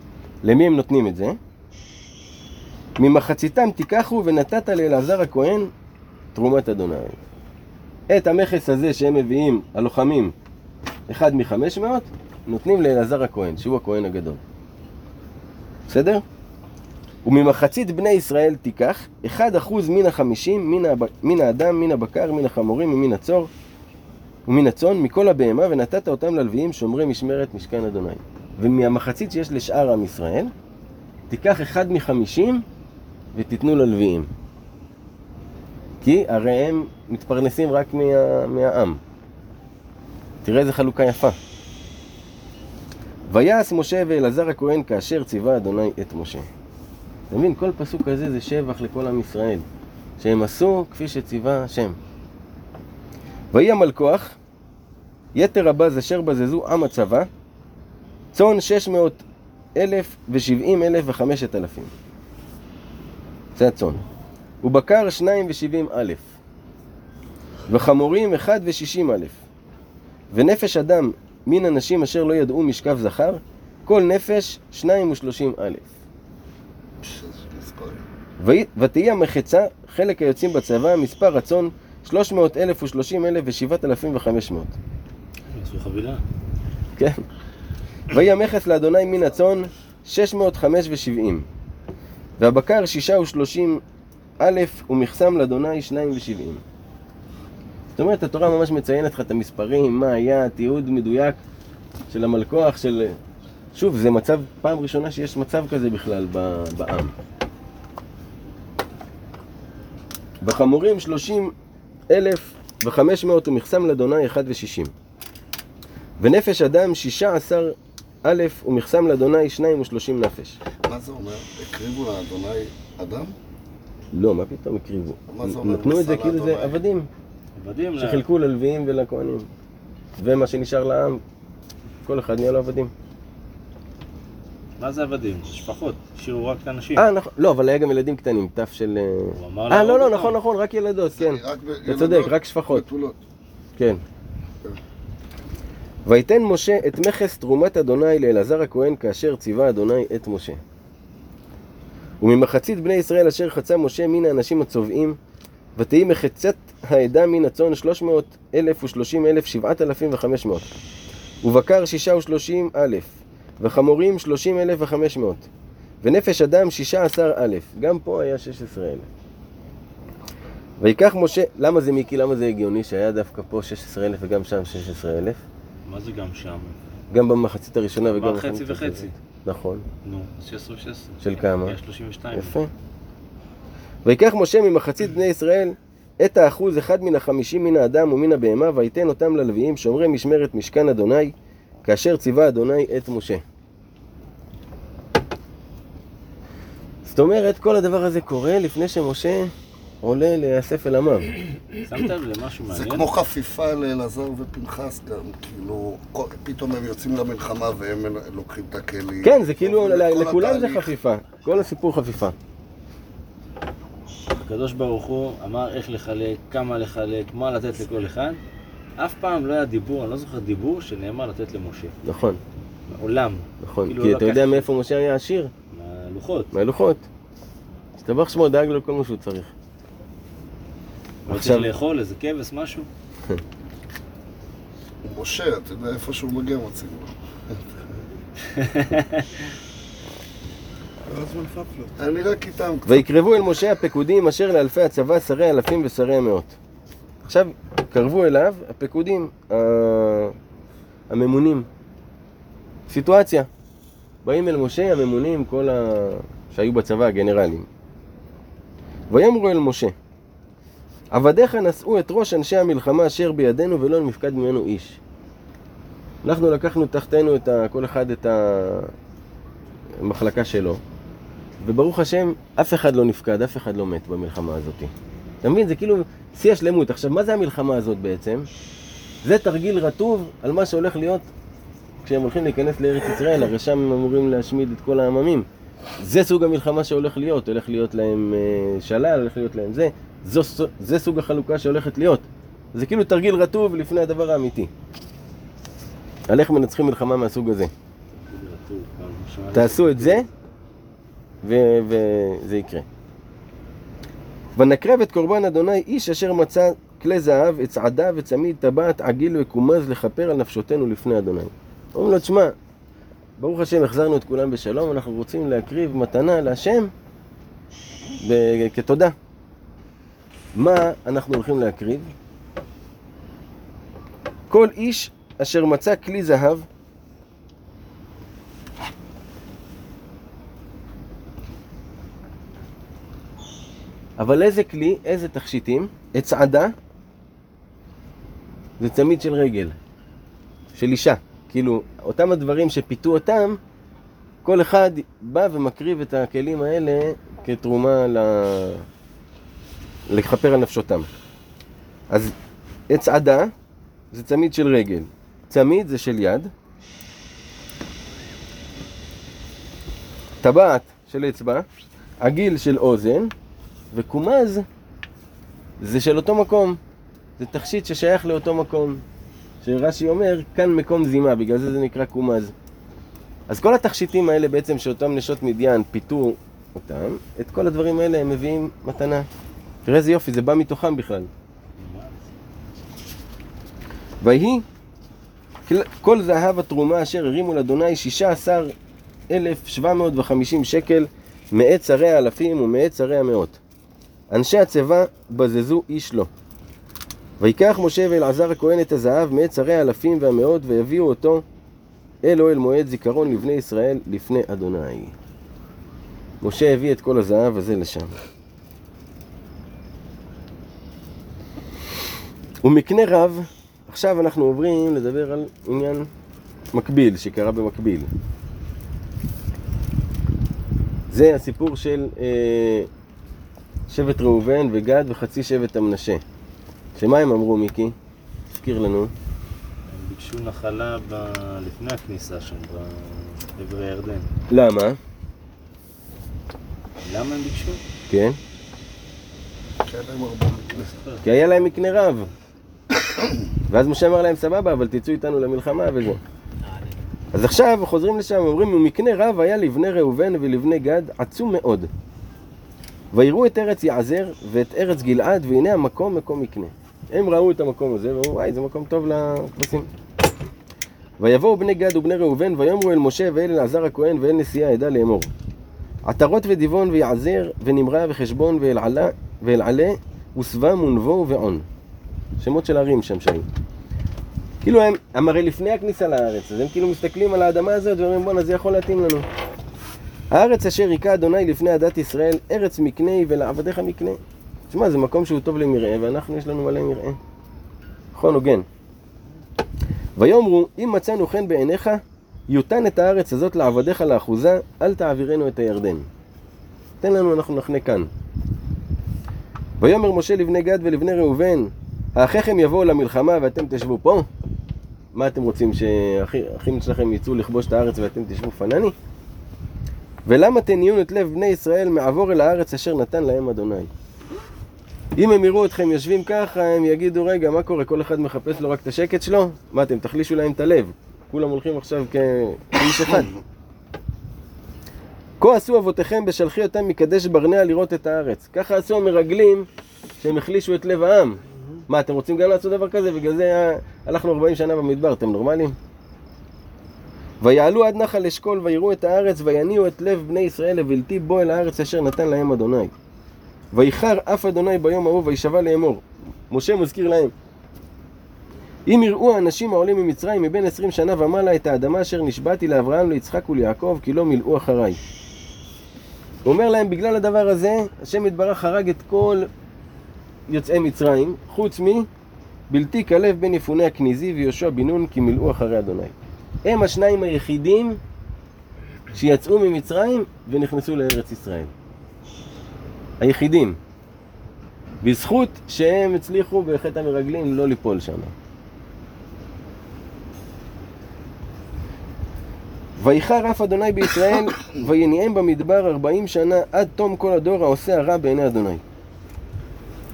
למי הם נותנים את זה? ממחציתם תיקחו ונתת לאלעזר הכהן תרומת אדוני. את המכס הזה שהם מביאים, הלוחמים, אחד מחמש מאות, נותנים לאלעזר הכהן, שהוא הכהן הגדול. בסדר? וממחצית בני ישראל תיקח, אחד אחוז מן החמישים, מן, הב... מן האדם, מן הבקר, מן החמורים ומן הצור ומן הצאן, מכל הבהמה, ונתת אותם ללוויים שומרי משמרת משכן אדוני. ומהמחצית שיש לשאר עם ישראל, תיקח אחד מחמישים ותיתנו ללוויים. כי הרי הם מתפרנסים רק מה, מהעם. תראה איזה חלוקה יפה. ויעש משה ואלעזר הכהן כאשר ציווה אדוני את משה. אתה מבין? כל פסוק כזה זה שבח לכל עם ישראל. שהם עשו כפי שציווה השם. ויהי המלכוח, יתר הבז אשר בזזו עם הצבא, צאן שש מאות אלף ושבעים אלף וחמשת אלפים. זה הצאן. ובקר שניים ושבעים אלף. וחמורים אחד ושישים אלף. ונפש אדם מן הנשים אשר לא ידעו משכב זכר, כל נפש שניים ושלושים אלף. ויהי- ותהי המחצה, חלק היוצאים בצבא, מספר רצון, שלוש מאות אלף ושלושים אלף ושבעת אלפים וחמש מאות. עשו חבילה. כן. ויהי המכס לאדוני מן הצאן, שש מאות חמש ושבעים. והבקר שישה ושלושים אלף, ומכסם לאדוני שניים ושבעים. זאת אומרת, התורה ממש מציינת לך את המספרים, מה היה, תיעוד מדויק של המלכוח, של... שוב, זה מצב, פעם ראשונה שיש מצב כזה בכלל בעם. בחמורים שלושים אלף וחמש מאות ומכסם לאדוני אחד ושישים. ונפש אדם שישה עשר א' ומכסם לאדוני שניים ושלושים נפש. מה זה אומר? הקריבו לאדוני אדם? לא, מה פתאום הקריבו? מה זה אומר נתנו את זה כאילו זה? עבדים. שחילקו ללוויים ולכהנים. ומה שנשאר לעם, כל אחד נהיה לו עבדים. מה זה עבדים? שפחות. השאירו רק את הנשים. אה, נכון, לא, אבל היה גם ילדים קטנים, תף של... אה, הוא אמר אה, לא, לא. נכון, נכון, רק ילדות, כן. אתה צודק, רק שפחות. כן. ויתן משה את מכס תרומת אדוני לאלעזר הכהן כאשר ציווה אדוני את משה. וממחצית בני ישראל אשר חצה משה מן האנשים הצובעים, ותהי מחצת העדה מן הצאן שלוש מאות אלף ושלושים אלף שבעת אלפים וחמש מאות. ובקר שישה ושלושים אלף, וחמורים שלושים אלף וחמש מאות. ונפש אדם שישה עשר אלף, גם פה היה שש עשרה אלף. ויקח משה, למה זה מיקי, למה זה הגיוני שהיה דווקא פה 16,000 וגם שם 16,000? מה זה גם שם? גם במחצית הראשונה וגם במחצית וחצי. נכון. נו, אז 16 ו-16. של כמה? היה 32. יפה. ויקח משה ממחצית בני ישראל את האחוז אחד מן החמישים מן האדם ומן הבהמה ויתן אותם ללוויים שומרי משמרת משכן אדוני כאשר ציווה אדוני את משה. זאת אומרת, כל הדבר הזה קורה לפני שמשה עולה להיאסף אל עמיו. שמת למשהו זה מעניין? כמו חפיפה לאלעזר ופנחס גם, כאילו, כל- פתאום הם יוצאים למלחמה והם לוקחים את הכלים. כן, זה כאילו, לכולם זה. חפיפה. כל הסיפור חפיפה. הקדוש ברוך הוא אמר איך לחלק, כמה לחלק, מה לתת לכל אחד. אף פעם לא היה דיבור, אני לא זוכר דיבור שנאמר לתת למשה. נכון, מעולם. נכון. כאילו כי לא אתה יודע מאיפה משה היה עשיר? מהלוחות. מהלוחות. הסתבך שמו דאג לו לכל מה שהוא צריך. הוא עכשיו- צריך לאכול איזה כבש, משהו? משה, אתה יודע, איפה שהוא מגיע מוצאים לו. אני רק איתם. ויקרבו אל משה הפקודים אשר לאלפי הצבא שרי אלפים ושרי המאות. עכשיו, קרבו אליו הפקודים, הממונים. סיטואציה. באים אל משה הממונים, כל ה... שהיו בצבא, הגנרלים. ויאמרו אל משה, עבדיך נשאו את ראש אנשי המלחמה אשר בידינו ולא נפקד ממנו איש. אנחנו לקחנו תחתנו את ה... כל אחד את המחלקה שלו, וברוך השם, אף אחד לא נפקד, אף אחד לא מת במלחמה הזאת. אתה מבין? זה כאילו שיא השלמות. עכשיו, מה זה המלחמה הזאת בעצם? זה תרגיל רטוב על מה שהולך להיות כשהם הולכים להיכנס לארץ ישראל, הרי שם הם אמורים להשמיד את כל העממים. זה סוג המלחמה שהולך להיות, הולך להיות להם אה, שלל, הולך להיות להם זה. זו, זה סוג החלוקה שהולכת להיות. זה כאילו תרגיל רטוב לפני הדבר האמיתי. על איך מנצחים מלחמה מהסוג הזה. תעשו את זה, וזה יקרה. ונקרב את קורבן אדוני איש אשר מצא כלי זהב, הצעדה וצמיד טבעת עגיל וכומז לכפר על נפשותנו לפני אדוני. אומרים לו, תשמע, ברוך השם החזרנו את כולם בשלום, אנחנו רוצים להקריב מתנה להשם ב- כתודה. מה אנחנו הולכים להקריב? כל איש אשר מצא כלי זהב אבל איזה כלי, איזה תכשיטים? הצעדה זה צמיד של רגל, של אישה. כאילו, אותם הדברים שפיתו אותם, כל אחד בא ומקריב את הכלים האלה כתרומה ל... לכפר על נפשותם. אז הצעדה זה צמיד של רגל, צמיד זה של יד, טבעת של אצבע, עגיל של אוזן, וקומז זה של אותו מקום. זה תכשיט ששייך לאותו מקום. שרש"י אומר, כאן מקום זימה, בגלל זה זה נקרא קומז. אז כל התכשיטים האלה בעצם שאותם נשות מדיין פיתו אותם, את כל הדברים האלה הם מביאים מתנה. תראה איזה יופי, זה בא מתוכם בכלל. ויהי כל- זהב התרומה אשר הרימו לאדוני שישה עשר אלף שבע מאות וחמישים שקל מאת שרי האלפים ומאת שרי המאות. אנשי הצבא בזזו איש לו. ויקח משה ואלעזר הכהן את הזהב מאת שרי האלפים והמאות ויביאו אותו אל אוהל מועד זיכרון לבני ישראל לפני אדוני. משה הביא את כל הזהב הזה לשם. ומקנה רב, עכשיו אנחנו עוברים לדבר על עניין מקביל, שקרה במקביל. זה הסיפור של אה, שבט ראובן וגד וחצי שבט המנשה. שמה הם אמרו, מיקי? תזכיר לנו. הם ביקשו נחלה ב... לפני הכניסה שם, בעברי ירדן. למה? למה הם ביקשו? כן? כי היה להם מקנה רב. ואז משה אמר להם, סבבה, אבל תצאו איתנו למלחמה וזה. אז עכשיו חוזרים לשם, אומרים, ומקנה רב היה לבני ראובן ולבני גד עצום מאוד. ויראו את ארץ יעזר ואת ארץ גלעד, והנה המקום מקום מקנה. הם ראו את המקום הזה, ואמרו, וואי, זה מקום טוב לכבשים. ויבואו בני גד ובני ראובן, ויאמרו אל משה ואל אלעזר הכהן ואל נשיאי העדה לאמור. עטרות ודיבון ויעזר ונמרה וחשבון ואלעלה ואלעלה וסבם ונבו ועון. שמות של ערים שם שהיו. כאילו הם, הם הרי לפני הכניסה לארץ, אז הם כאילו מסתכלים על האדמה הזאת ואומרים בואנה זה יכול להתאים לנו. הארץ אשר היכה אדוני לפני עדת ישראל, ארץ מקנה היא ולעבדיך מקנה. תשמע, זה מקום שהוא טוב למרעה, ואנחנו יש לנו מלא מרעה. נכון, הוגן. ויאמרו, אם מצאנו חן בעיניך, יותן את הארץ הזאת לעבדיך לאחוזה, אל תעבירנו את הירדן. תן לנו, אנחנו נחנה כאן. ויאמר משה לבני גד ולבני ראובן, האחיכם יבואו למלחמה ואתם תשבו פה? מה אתם רוצים, שהאחים שלכם יצאו לכבוש את הארץ ואתם תשבו פנני? ולמה תניון את לב בני ישראל מעבור אל הארץ אשר נתן להם אדוני? אם הם יראו אתכם יושבים ככה, הם יגידו, רגע, מה קורה? כל אחד מחפש לו רק את השקט שלו? מה, אתם תחלישו להם את הלב. כולם הולכים עכשיו כאיש אחד. כה עשו אבותיכם בשלחי אותם מקדש ברנע לראות את הארץ. ככה עשו המרגלים שהם החלישו את לב העם. מה, אתם רוצים גם לעשות דבר כזה? בגלל זה הלכנו 40 שנה במדבר, אתם נורמלים? ויעלו עד נחל אשכול ויראו את הארץ ויניעו את לב בני ישראל לבלתי בוא אל הארץ אשר נתן להם אדוני. ויחר אף אדוני ביום ההוא וישבע לאמור. משה מזכיר להם. אם יראו האנשים העולים ממצרים מבין עשרים שנה ומעלה את האדמה אשר נשבעתי לאברהם, ליצחק וליעקב, כי לא מילאו אחריי. הוא אומר להם, בגלל הדבר הזה, השם יתברך הרג את כל יוצאי מצרים, חוץ מבלתי כלב בן יפוני הכניזי ויהושע בן נון, כי מילאו אחרי אדוני. הם השניים היחידים שיצאו ממצרים ונכנסו לארץ ישראל. היחידים. בזכות שהם הצליחו בחטא המרגלים לא ליפול שם. ויחר אף אדוני בישראל, ויניעם במדבר ארבעים שנה עד תום כל הדור העושה הרע בעיני אדוני.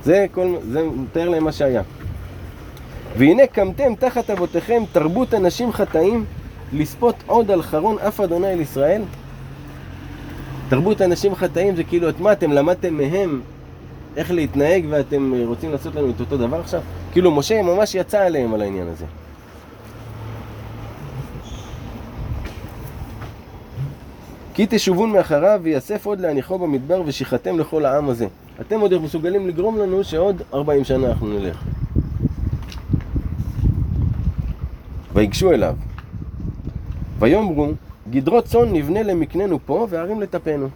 זה, כל, זה מתאר להם מה שהיה. והנה קמתם תחת אבותיכם תרבות אנשים חטאים לספות עוד על חרון אף אדוני אל ישראל? תרבות אנשים חטאים זה כאילו את מה אתם למדתם מהם איך להתנהג ואתם רוצים לעשות לנו את אותו דבר עכשיו? כאילו משה ממש יצא עליהם על העניין הזה. כי תשובון מאחריו ויאסף עוד להניחו במדבר ושיחתם לכל העם הזה. אתם עוד מסוגלים לגרום לנו שעוד 40 שנה אנחנו נלך. ויגשו אליו. ויאמרו, גדרות צאן נבנה למקננו פה וערים לטפנו.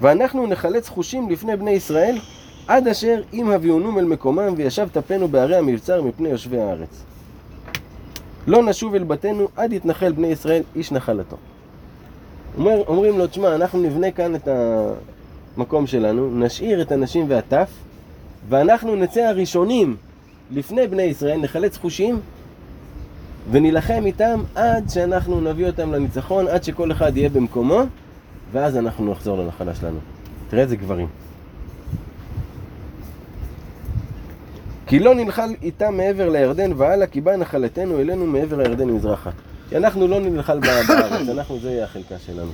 ואנחנו נחלץ חושים לפני בני ישראל עד אשר אם הביאונום אל מקומם וישב טפנו בערי המבצר מפני יושבי הארץ. לא נשוב אל בתינו עד יתנחל בני ישראל איש נחלתו. אומר, אומרים לו, תשמע, אנחנו נבנה כאן את המקום שלנו, נשאיר את הנשים והטף, ואנחנו נצא הראשונים לפני בני ישראל, נחלץ חושים, ונילחם איתם עד שאנחנו נביא אותם לניצחון, עד שכל אחד יהיה במקומו, ואז אנחנו נחזור לנחלה שלנו. תראה איזה גברים. כי לא נלחל איתם מעבר לירדן והלאה, כי באה נחלתנו אלינו מעבר הירדן מזרחה. כי אנחנו לא נלחל בארץ, אנחנו, זה יהיה החלקה שלנו.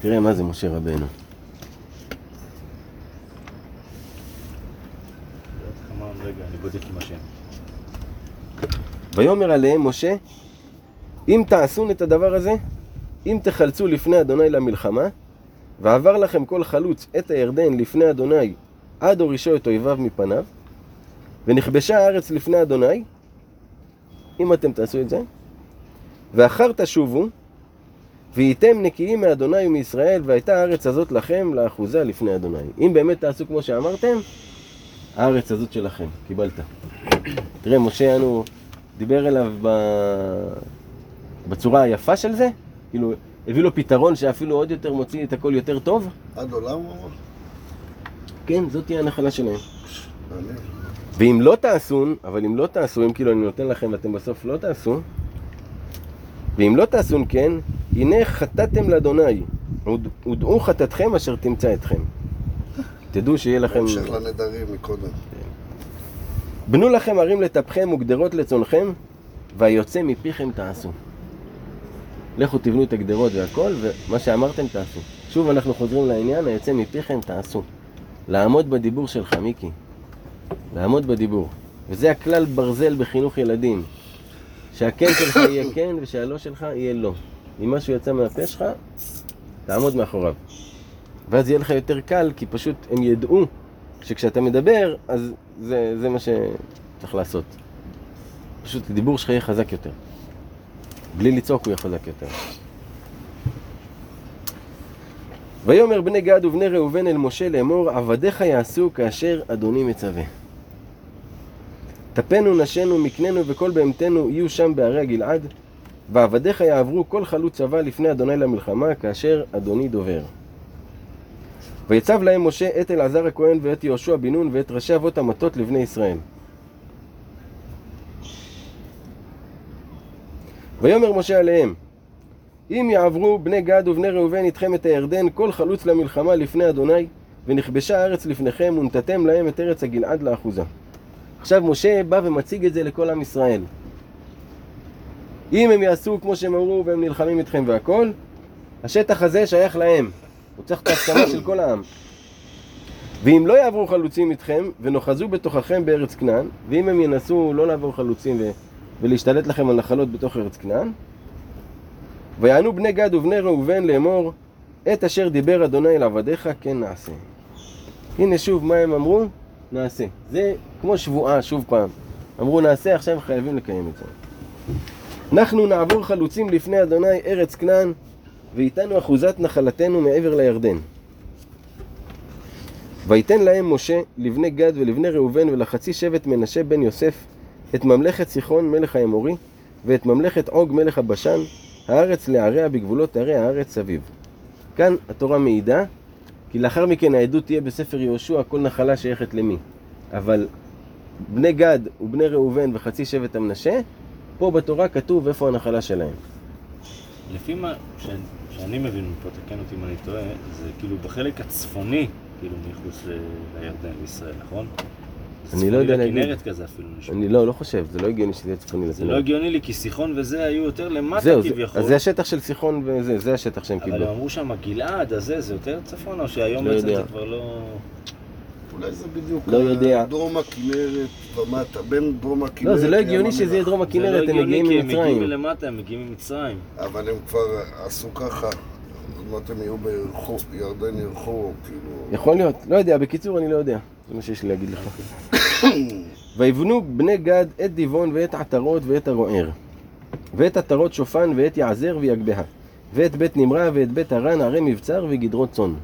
תראה מה זה משה רבנו. רגע, אני בודק עם השם. ויאמר עליהם משה, אם תעשון את הדבר הזה, אם תחלצו לפני אדוני למלחמה, ועבר לכם כל חלוץ את הירדן לפני אדוני עד הורישו את אויביו מפניו, ונכבשה הארץ לפני אדוני, אם אתם תעשו את זה, ואחר תשובו, והייתם נקיים מאדוני ומישראל, והייתה הארץ הזאת לכם לאחוזה לפני אדוני. אם באמת תעשו כמו שאמרתם, הארץ הזאת שלכם, קיבלת. תראה, משה אנו דיבר אליו ב... בצורה היפה של זה, כאילו, הביא לו פתרון שאפילו עוד יותר מוציא את הכל יותר טוב. עד עולם הוא אמר? כן, זאת תהיה הנחלה שלהם. ואם לא תעשון, אבל אם לא תעשו, אם כאילו אני נותן לכם ואתם בסוף לא תעשו, ואם לא תעשון כן, הנה חטאתם לאדוני, הודעו חטאתכם אשר תמצא אתכם. תדעו שיהיה לכם... המשך לנדרים מקודם. בנו לכם ערים לטפכם וגדרות לצונכם, והיוצא מפיכם תעשו. לכו תבנו את הגדרות והכל, ומה שאמרתם תעשו. שוב אנחנו חוזרים לעניין, היוצא מפיכם תעשו. לעמוד בדיבור שלך, מיקי. לעמוד בדיבור. וזה הכלל ברזל בחינוך ילדים. שהכן שלך יהיה כן, ושהלא שלך יהיה לא. אם משהו יצא מהפה שלך, תעמוד מאחוריו. ואז יהיה לך יותר קל, כי פשוט הם ידעו שכשאתה מדבר, אז זה, זה מה שצריך לעשות. פשוט הדיבור שלך יהיה חזק יותר. בלי לצעוק הוא יהיה חזק יותר. ויאמר בני גד ובני ראובן אל משה לאמור, עבדיך יעשו כאשר אדוני מצווה. טפנו נשינו מקננו וכל בהמתנו יהיו שם בערי הגלעד, ועבדיך יעברו כל חלוץ צבא לפני אדוני למלחמה, כאשר אדוני דובר. ויצב להם משה את אלעזר הכהן ואת יהושע בן נון ואת ראשי אבות המטות לבני ישראל. ויאמר משה עליהם, אם יעברו בני גד ובני ראובן איתכם את הירדן, כל חלוץ למלחמה לפני אדוני, ונכבשה הארץ לפניכם, ונתתם להם את ארץ הגלעד לאחוזה. עכשיו משה בא ומציג את זה לכל עם ישראל. אם הם יעשו כמו שהם אמרו והם נלחמים איתכם והכל, השטח הזה שייך להם. הוא צריך את ההסכמה של כל העם. ואם לא יעברו חלוצים איתכם, ונוחזו בתוככם בארץ כנען, ואם הם ינסו לא לעבור חלוצים ו... ולהשתלט לכם על נחלות בתוך ארץ כנען, ויענו בני גד ובני ראובן לאמור, את אשר דיבר אדוני אל עבדיך, כן נעשה. הנה שוב מה הם אמרו? נעשה. זה כמו שבועה, שוב פעם. אמרו נעשה, עכשיו חייבים לקיים את זה. אנחנו נעבור חלוצים לפני אדוני ארץ כנען, ואיתנו אחוזת נחלתנו מעבר לירדן. ויתן להם משה לבני גד ולבני ראובן ולחצי שבט מנשה בן יוסף את ממלכת סיחון מלך האמורי ואת ממלכת עוג מלך הבשן הארץ לעריה בגבולות ערי הארץ סביב. כאן התורה מעידה כי לאחר מכן העדות תהיה בספר יהושע כל נחלה שייכת למי. אבל בני גד ובני ראובן וחצי שבט המנשה פה בתורה כתוב איפה הנחלה שלהם. לפי מה שאני מבין מפה, תקן אותי אם אני טועה, זה כאילו בחלק הצפוני, כאילו מחוץ לירדן, לישראל, נכון? אני לא יודע צפוני להגיד. לכנרת כזה אפילו נשמע. אני לא, לא חושב, זה לא הגיוני שזה יהיה צפוני זה לא לכנרת. הגיוני לי, כי סיחון וזה היו יותר למטה זהו, זה- כביכול. אז זה השטח של סיחון וזה, זה השטח שהם אבל קיבלו. הם אמרו שם גלעד, הזה, זה יותר צפון, או שהיום לא בעצם. זה כבר לא... אולי זה בדיוק לא יודע. דרום הכנרת ומטה, בין דרום הכנרת לא, זה לא הגיוני שזה יהיה. דרום זה לא הכנרת, הם הגיוני, מגיעים כי הם מגיעים ממצרים. מלמטה, הם מגיעים ממצרים. אבל הם כבר עשו ככה, עוד מעט הם יהיו בירחו, ירדן ירחו, כאילו... יכול להיות, לא יודע, בקיצור אני לא יודע. זה מה שיש לי להגיד לך. ויבנו בני גד את דיבון ואת עטרות ואת הרוער. ואת עטרות שופן ואת יעזר ויגבהה. ואת בית נמרה ואת בית הרן ערי מבצר וגדרות צאן.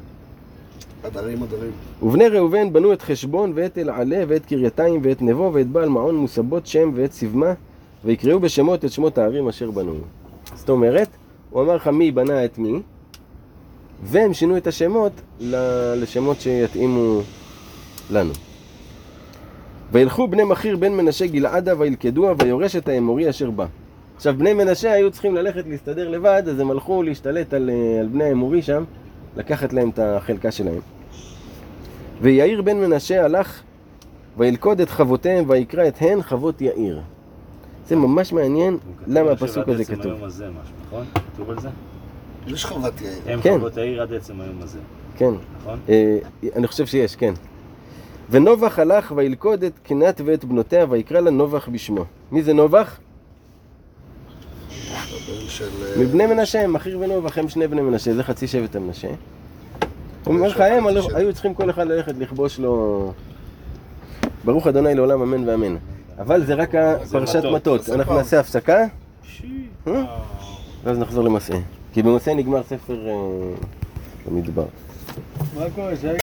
ובני ראובן בנו את חשבון ואת אלעלה ואת קרייתיים ואת נבו ואת בעל מעון מוסבות שם ואת סבמה ויקראו בשמות את שמות הערים אשר בנו. זאת אומרת, הוא אמר לך מי בנה את מי והם שינו את השמות לשמות שיתאימו לנו. וילכו בני מכיר בן מנשה גלעדה וילכדוה ויורש את האמורי אשר בא. עכשיו בני מנשה היו צריכים ללכת להסתדר לבד אז הם הלכו להשתלט על, אה, על בני האמורי שם לקחת להם את החלקה שלהם. ויאיר בן מנשה הלך וילכוד את חבותיהם ויקרא את הן חבות יאיר. זה ממש מעניין למה הפסוק שעד הזה עצם כתוב. היום הזה משהו, נכון? כתוב על זה? יש חוות יאיר. הם כן. חוות העיר עד עצם היום הזה, כן, נכון? אה, אני חושב שיש, כן. ונובח הלך וילכוד את קנת ואת בנותיה ויקרא לה נובח בשמו. מי זה נובח? של... אה, מבני מנשה, מכיר ונובח, הם שני בני מנשה, זה חצי שבט המנשה. אומר לך, הם. היו צריכים כל אחד ללכת לכבוש לו... ברוך אדוני לעולם אמן ואמן. אבל זה רק פרשת מטות, אנחנו. נעשה הפסקה. אה? ואז נחזור למסעה. כי במסעה נגמר ספר אה, במדבר. מה קורה?